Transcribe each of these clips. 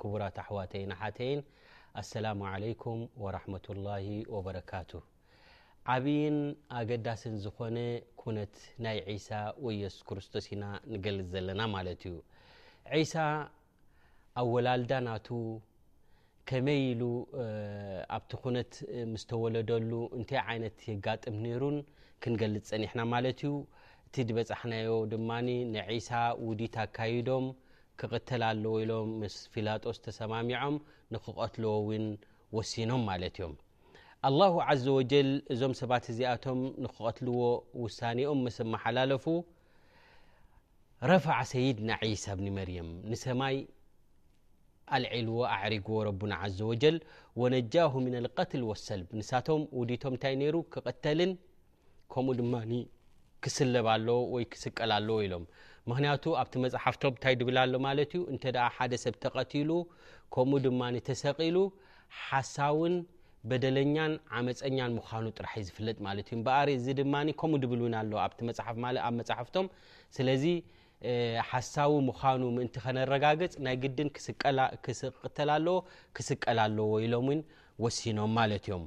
ክቡራት ኣሕዋተይን ኣሓተይን ኣሰላሙ ዓለይኩም ወራሕመቱላሂ ወበረካቱ ዓብይን ኣገዳስን ዝኾነ ኩነት ናይ ዒሳ ወየሱስ ክርስቶስ ኢና ንገልፅ ዘለና ማለት እዩ ዒሳ ኣወላልዳ ናቱ ከመይ ኢሉ ኣብቲ ኩነት ምስ ተወለደሉ እንታይ ዓይነት የጋጥም ነይሩን ክንገልፅ ፀኒሕና ማለት እዩ እቲ ዝበፃሕናዮ ድማ ንዒሳ ውዲት ኣካይዶም ክቕተል ኣለዎ ኢሎም ምስ ፊላጦስ ተሰማሚዖም ንክቐትልዎ እውን ወሲኖም ማለት እዮም ኣላሁ ዘ ወጀል እዞም ሰባት እዚኣቶም ንክቐትልዎ ውሳኔኦም ምስ ኣመሓላለፉ ረፋዓ ሰይድና ዒሳ ብኒ መርየም ንሰማይ ኣልዒልዎ ኣዕሪግዎ ረቡና ዘ ወጀል ወነጃሁ ምና ልቀትል ወሰልብ ንሳቶም ውዲቶም እንታይ ነይሩ ክቕተልን ከምኡ ድማ ክስለብ ኣለዎ ወይ ክስቀል ኣለዎ ኢሎም ምክንያቱ ኣብቲ መፅሓፍቶ ታይ ድብል ኣሎ ማለት እዩ እንተ ሓደ ሰብ ተቀትሉ ከምኡ ድማ ተሰቂሉ ሓሳውን በደለኛን ዓመፀኛን ምዃኑ ጥራሕ ዩ ዝፍለጥ ማለት እዩ በኣር እዚ ድማ ከምኡ ድብል እውን ኣለዎ ኣብቲ መፅሓፍ ማለ ኣብ መፅሓፍቶም ስለዚ ሓሳዊ ምዃኑ ምእንቲ ከነረጋግፅ ናይ ግድን ክስቀላ ክስቅተል ኣለዎ ክስቀል ኣለዎ ኢሎም ውን ወሲኖም ማለት እዮም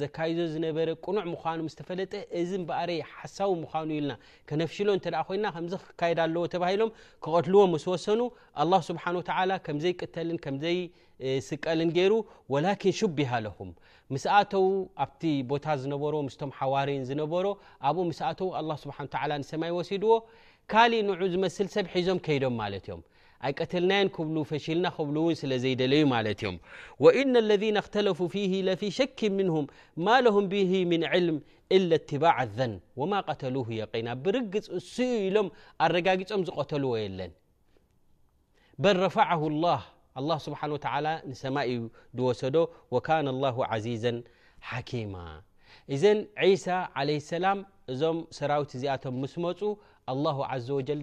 ዘካይዶ ዝነበረ ቅኑዕ ምዃኑ ምስ ተፈለጠ እዚ እምበኣረይ ሓሳዊ ምዃኑ ኢልና ከነፍሽሎ እንተ ኮይና ከምዚ ክካየድ ኣለዎ ተባሂሎም ክቐትልዎ ምስ ወሰኑ ኣላ ስብሓን ወተዓላ ከምዘይቅተልን ከምዘይስቀልን ገይሩ ወላኪን ሹቢሃ ኣለኹም ምስኣተው ኣብቲ ቦታ ዝነበሮ ምስቶም ሓዋሪን ዝነበሮ ኣብኡ ምስኣተው ኣላ ስብሓን ተዓላ ንሰማይ ወሲድዎ ካሊእ ንዑ ዝመስል ሰብ ሒዞም ከይዶም ማለት እዮም ف وان الذين اختلف فيه لفي شك منهم ما لهم به من علم إلا اتباع الذن وما قتلوه يقن بر لم ار قتل ن بل رفعه الله الله سبان ولى سم وكان الله عزيزا حكيم ذ عيسى عليه السلام ዞم ست مسم الله عز وجل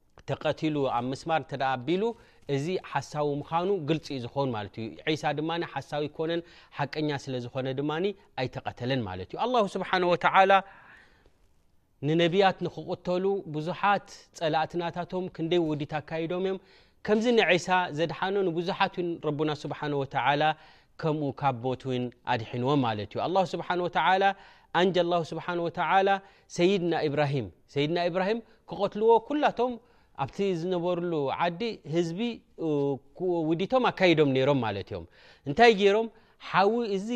ተቀቲሉ ኣብ ምስማር እተ ኣቢሉ እዚ ሓሳዊ ምዃኑ ግልፂ እዩ ዝኸውን ማለት እዩ ዒሳ ድማ ሓሳዊ ኮነን ሓቀኛ ስለ ዝኾነ ድማ ኣይተቀተለን ማለት እዩ ኣላ ስብሓን ወተላ ንነቢያት ንክቕተሉ ብዙሓት ፀላእትናታቶም ክንደይ ውዲት ኣካይዶም እዮም ከምዚ ንዒሳ ዘድሓኖ ንብዙሓት ረቡና ስብሓን ወተላ ከምኡ ካብ ሞት ውን ኣድሕንዎም ማለት እዩ ኣላ ስብሓን ወተላ ኣንጀ ላ ስብሓን ወተላ ሰይድና ኢብራሂም ሰይድና ኢብራሂም ክቐትልዎ ኩላቶም ኣብቲ ዝነበርሉ ዓዲ ህዝቢ ውዲቶም ኣካይዶም ነይሮም ማለት እዮም እንታይ ገይሮም ሓዊ እዚ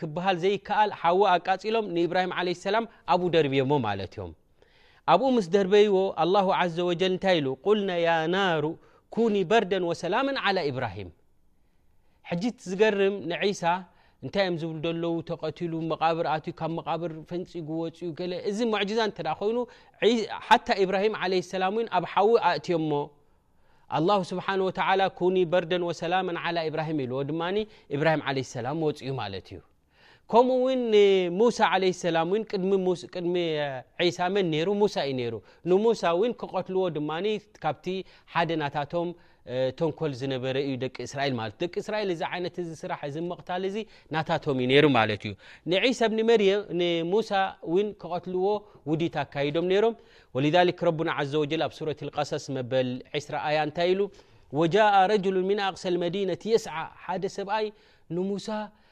ክበሃል ዘይከኣል ሓዊ ኣቃፂሎም ንኢብራሂም ዓለ ሰላም ኣብኡ ደርብዮሞ ማለት እዮም ኣብኡ ምስ ደርበይዎ ኣላሁ ዘ ወጀል እንታይ ኢሉ ቁልና ያ ናሩ ኩኒ በርደን ወሰላምን ዓላ ኢብራሂም ሕጂ እቲ ዝገርም ንዒሳ እንታይ እዮም ዝብሉ ዘለዉ ተቀትሉ መቃብር ኣትዩ ካብ መቃብር ፈንፂጉ ወፅዩ ገለ እዚ ሙዕጅዛ እንተ ኮይኑ ሓታ ኢብራሂም ዓለ ሰላም እውን ኣብ ሓዊ ኣእትዮሞ ኣላሁ ስብሓን ወተላ ኩኒ በርደን ወሰላመን ዓላ ኢብራሂም ኢልዎ ድማ ኢብራሂም ዓለ ሰላም ወፅዩ ማለት እዩ ከምኡ ውን ንሙሳ ዓለይ ሰላም ውን ቅድሚ ዒሳ መን ነይሩ ሙሳ እዩ ነይሩ ንሙሳ ውን ክቐትልዎ ድማ ካብቲ ሓደ ናታቶም ተንኮል ዝነበረ እዩ ደቂ እስራኤል ማለት ደቂ እስራኤል እዚ ዓይነት እዚ ስራሕ እዚ መቕታል እዚ ናታቶም እዩ ነይሩ ማለት እዩ ንዒሳ ብኒ መርየም ንሙሳ ውን ክቐትልዎ ውዲት ኣካይዶም ነይሮም ወልሊ ረቡና ዘ ወጀል ኣብ ሱረት ቀሰስ መበል 2ስራ ኣያ እንታይ ኢሉ ወጃء ረጅሉ ምን ኣቅሰ መዲነት የስዓ ሓደ ሰብኣይ ንሙሳ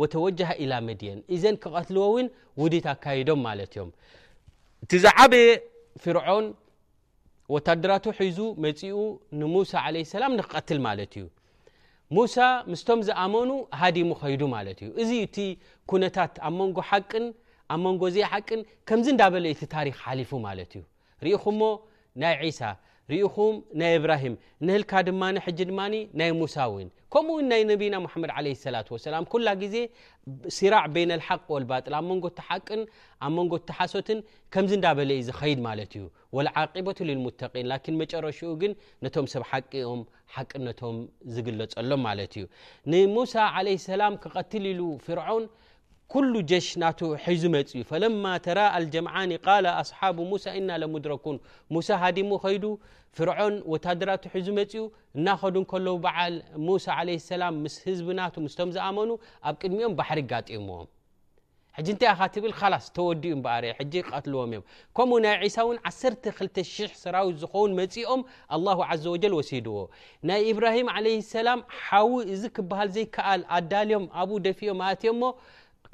ወተወጀሀ ኢላ መድየን ኢዘን ክቐትልዎ ውን ውዲት ኣካይዶም ማለት እዮም። እቲ ዝዓበየ ፍርዖን ወታደራቱ ሒዙ መጺኡ ንሙሳ ዓለይ ሰላም ንክቐትል ማለት እዩ። ሙሳ ምስቶም ዝኣመኑ ሃዲሙ ኸይዱ ማለት እዩ። እዚ እዩ እቲ ኩነታት ኣብ መንጎ ሓቅን ኣብ መንጎ ዘይሓቅን ከምዚ እንዳበለ እቲ ታሪኽ ሓሊፉ ማለት እዩ። ርኢኹሞ ናይ ዒሳ ርኢኹም ናይ እብራሂም ንህልካ ድማ ሕጂ ድማ ናይ ሙሳ እውን ከምኡ ውን ናይ ነብይና ሙሓመድ ዓለ ሰላት ወሰላም ኩላ ግዜ ሲራዕ በይነ ልሓቅ ወልባጥል ኣብ መንጎ ተሓቅን ኣብ መንጎ ተሓሶትን ከምዚ እንዳበለ እዩ ዝኸይድ ማለት እዩ ወልዓቂበቱ ልልሙተቂን ላኪን መጨረሽኡ ግን ነቶም ሰብ ሓቂ ኦም ሓቅነቶም ዝግለጸሎም ማለት እዩ ንሙሳ ዓለ ሰላም ክቐትል ኢሉ ፍርዖን ኩሉ ጀሽ ናቱ ሒዙ መጽዩ ፈለማ ተራ ኣልጀምዓኒ ቃለ ኣስሓቡ ሙሳ እና ለሙድረኩን ሙሳ ሃዲሙ ከይዱ ፍርዖን ወታደራቱ ሒዙ መጽዩ እናኸዱ እንከለዉ በዓል ሙሳ ዓለይ ሰላም ምስ ህዝቢ ናቱ ምስቶም ዝኣመኑ ኣብ ቅድሚኦም ባሕሪ ጋጢምዎም ሕጂ እንታይ ኢኻ ትብል ካላስ ተወዲኡ እምበኣረ ሕጂ ቀትልዎም እዮም ከምኡ ናይ ዒሳ እውን ዓሰርተ ክልተ ሽሕ ሰራዊት ዝኸውን መጺኦም ኣላሁ ዓዘ ወጀል ወሲድዎ ናይ ኢብራሂም ዓለይሂ ሰላም ሓዊ እዚ ክበሃል ዘይከኣል ኣዳልዮም ኣብኡ ደፊኦም ኣእትዮሞ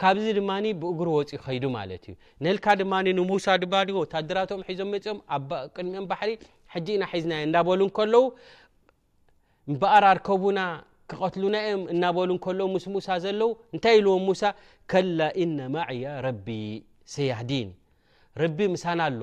ካብዚ ድማ ብእግሩ ወፂኡ ከይዱ ማለት እዩ ነልካ ድማ ንሙሳ ድማ ወታደራቶም ሒዞም መፅኦም ኣብ ቅድሚኦም ባሕሪ ሕጂ ኢና ሒዝናዮ እንዳበሉ እንከለዉ እምበኣር ኣርከቡና ክቐትሉና እዮም እናበሉ እንከለዉ ምስ ሙሳ ዘለዉ እንታይ ኢልዎም ሙሳ ከላ ኢነ ማዕያ ረቢ ሰያህዲን ረቢ ምሳና ኣሎ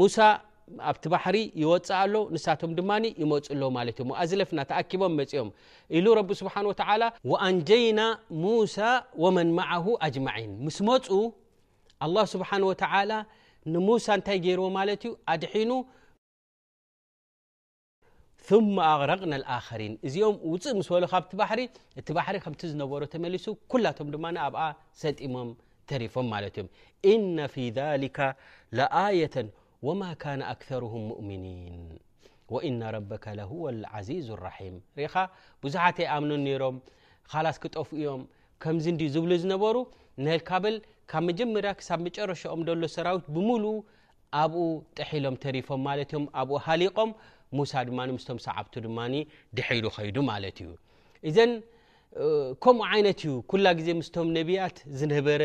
ሙሳ ኣብቲ ባሕሪ ይወፅእ ኣሎ ንሳቶም ድማ ይመፁ ኣለዉ ማለት እዩሞ ኣዝለፍና ተኣኪቦም መፅኦም ኢሉ ረቢ ስብሓን ወተዓላ ወኣንጀይና ሙሳ ወመን መዓሁ ኣጅማዒን ምስ መፁ ኣላ ስብሓን ወተዓላ ንሙሳ እንታይ ገይርዎ ማለት እዩ ኣድሒኑ ثم ኣغረቅና ኣኸሪን እዚኦም ውፅእ ምስ በሉ ካብቲ ባሕሪ እቲ ባሕሪ ከምቲ ዝነበሮ ተመሊሱ ኩላቶም ድማ ኣብኣ ሰጢሞም ተሪፎም ማለት እዮም እነ ፊ ሊካ ለኣየة ወማ ካነ ኣክثርም ሙእምኒን ወእነ ረበካ ለሁወ ዓዚዙ ራሒም ሪኻ ብዙሓት ኣይኣምኑን ነይሮም ኻላስ ክጠፍ እዮም ከምዚ እንዲ ዝብሉ ዝነበሩ ነልካብል ካብ መጀመርያ ክሳብ መጨረሻኦም ደሎ ሰራዊት ብምሉኡ ኣብኡ ጥሒሎም ተሪፎም ማለት እዮም ኣብኡ ሃሊቆም ሙሳ ድማ ምስቶም ሰዓብቱ ድማ ድሒሩ ከይዱ ማለት እዩ እዘን ከምኡ ዓይነት እዩ ኩላ ግዜ ምስቶም ነቢያት ዝነበረ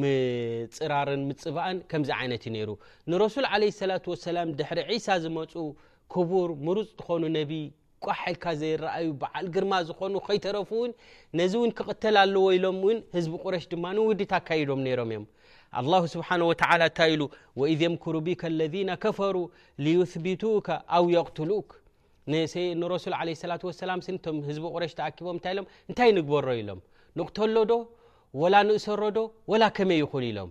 ምፅራርን ምፅባእን ከምዚ ዓይነት እዩ ነይሩ ንረሱል ዓለ ሰላት ወሰላም ድሕሪ ዒሳ ዝመፁ ክቡር ምሩፅ ዝኾኑ ነቢ ቋሕ ኢልካ ዘይረኣዩ በዓል ግርማ ዝኾኑ ከይተረፉ እውን ነዚ እውን ክቕተል ኣለዎ ኢሎም እውን ህዝቢ ቁረሽ ድማ ውዲት ኣካይዶም ነይሮም እዮም ኣላሁ ስብሓን ወተላ እንታይ ኢሉ ወኢዝ የምኩሩ ቢከ ለذነ ከፈሩ ልዩትቢቱካ ኣው የቕትሉክ ንረሱል ለ ሰላት ወሰላም ስንቶም ህዝቢ ቁረሽ ተኣኪቦም እንታይ ኢሎም እንታይ ንግበሮ ኢሎም ንቕተሎ ዶ ወላ ንእሰሮ ዶ ወላ ከመይ ይኹን ኢሎም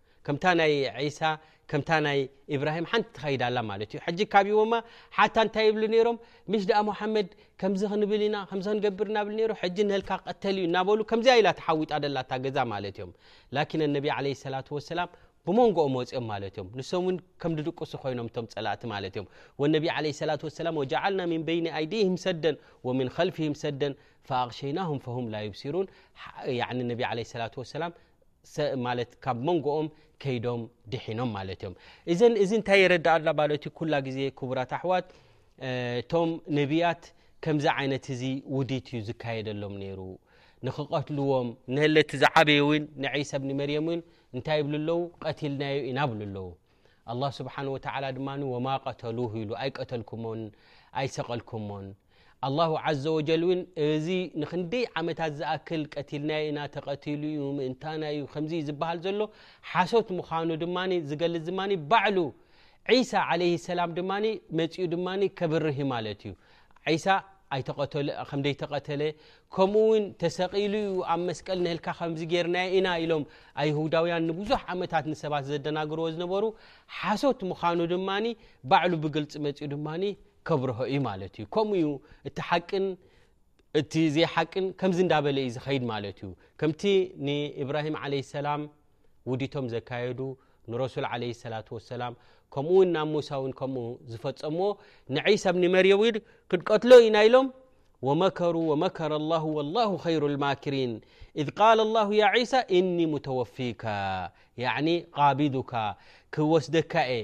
ከምታ ናይ ዒሳ ከምታ ናይ ኢብራሂም ሓንቲ ትኸይድ ኣላ ማለት እዩ ሕጂ ካቢዎማ ሓታ እንታይ ይብሉ ነይሮም ምሽ ድኣ መሓመድ ከምዚ ክንብል ኢና ከምዚ ክንገብር እናብል ነይሩ ሕጂ ንህልካ ቀተል እዩ እናበሉ ከምዚኣ ኢላ ተሓዊጣ ደላ እታ ገዛ ማለት እዮም ላኪን ኣነቢ ዓለ ሰላት ወሰላም ብመንጎኦም ወፅኦም ማለት እዮም ንሶም እውን ከም ድድቅሱ ኮይኖም እቶም ፀላእቲ ማለት እዮም ወነቢ ዓለ ሰላት ወሰላም ወጃዓልና ምን በይኒ ኣይዲህም ሰደን ወምን ከልፊህም ሰደን ፈኣቕሸይናሁም ፈሁም ላዩብሲሩን ነቢ ዓለ ሰላት ወሰላም ማለት ካብ መንጎኦም ከይዶም ድሒኖም ማለት እዮም እዘ እዚ እንታይ የረዳኣላ ማለት ዩ ኩላ ግዜ ክቡራት ኣሕዋት እቶም ነቢያት ከምዚ ዓይነት እዚ ውዲት እዩ ዝካየደሎም ነይሩ ንክቀትልዎም ንህለቲ ዝዓበየ እውን ንዒሳ ብኒ መርየም እውን እንታይ ይብሉ ኣለው ቀትልናዮ ኢና ብሉ ኣለው ኣላ ስብሓን ወተላ ድማ ወማ ቀተሉ ኢሉ ኣይቀተልኩሞን ኣይሰቀልኩሞን ኣላሁ ዓዘ ወጀል እውን እዚ ንክንደይ ዓመታት ዝኣክል ቀቲልናዮ ኢና ተቐቲሉ እዩ ምእንታና እዩ ከምዚ ዝበሃል ዘሎ ሓሶት ምዃኑ ድማ ዝገልፅ ድማ ባዕሉ ዒሳ ዓለ ሰላም ድማ መፅኡ ድማ ከብርህ ዩ ማለት እዩ ሳ ከም ዘይተቐተለ ከምኡ ውን ተሰቒሉ ዩ ኣብ መስቀል ንህልካ ከምዚ ገርና ኢና ኢሎም ኣይሁዳውያን ንብዙሕ ዓመታት ንሰባት ዘደናግርዎ ዝነበሩ ሓሶት ምዃኑ ድማ ባዕሉ ብግልፂ መፅኡ ድማ ከብርሆ እዩ ማለት እዩ ከምኡ እዩ እቲ ሓቅን እቲ ዘይሓቅን ከምዚ እንዳበለ እዩ ዝኸይድ ማለት እዩ ከምቲ ንእብራሂም ዓለ ሰላም ውዲቶም ዘካየዱ ንረሱል ዓለ ሰላት ወሰላም ከምኡ ውን ናብ ሙሳ እውን ከምኡ ዝፈፀምዎ ንዒሳ ብኒ መርየም ድ ክንቀትሎ ኢና ኢሎም ወመከሩ ወመከረ ላሁ ወላሁ ኸይሩ ልማክሪን እድ ቃል ላሁ ያ ዒሳ እኒ ሙተወፊካ ያዕኒ ቃቢዱካ ክወስደካ እየ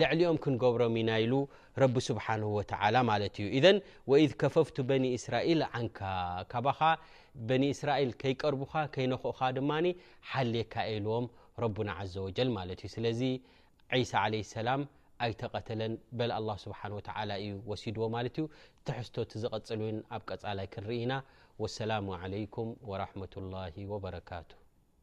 ልዕሊኦም ክንገብሮም ኢና ኢሉ ረቢ ስብሓንሁ ወተዓላ ማለት እዩ ኢዘን ወኢዝ ከፈፍቱ በኒ እስራኤል ዓንካ ካባኻ በኒ እስራኤል ከይቀርቡኻ ከይነኹእኻ ድማ ሓልካ ኢልዎም ረቡና ዘ ወጀል ማለት እዩ ስለዚ ዒሳ ዓለ ሰላም ኣይተቐተለን በል ኣላ ስብሓን ወተዓላ እዩ ወሲድዎ ማለት እዩ ትሕዝቶ እቲ ዝቐፅል እውን ኣብ ቀፃላይ ክንርኢና ወሰላሙ ዓለይኩም ወራሕመቱ ላሂ ወበረካቱ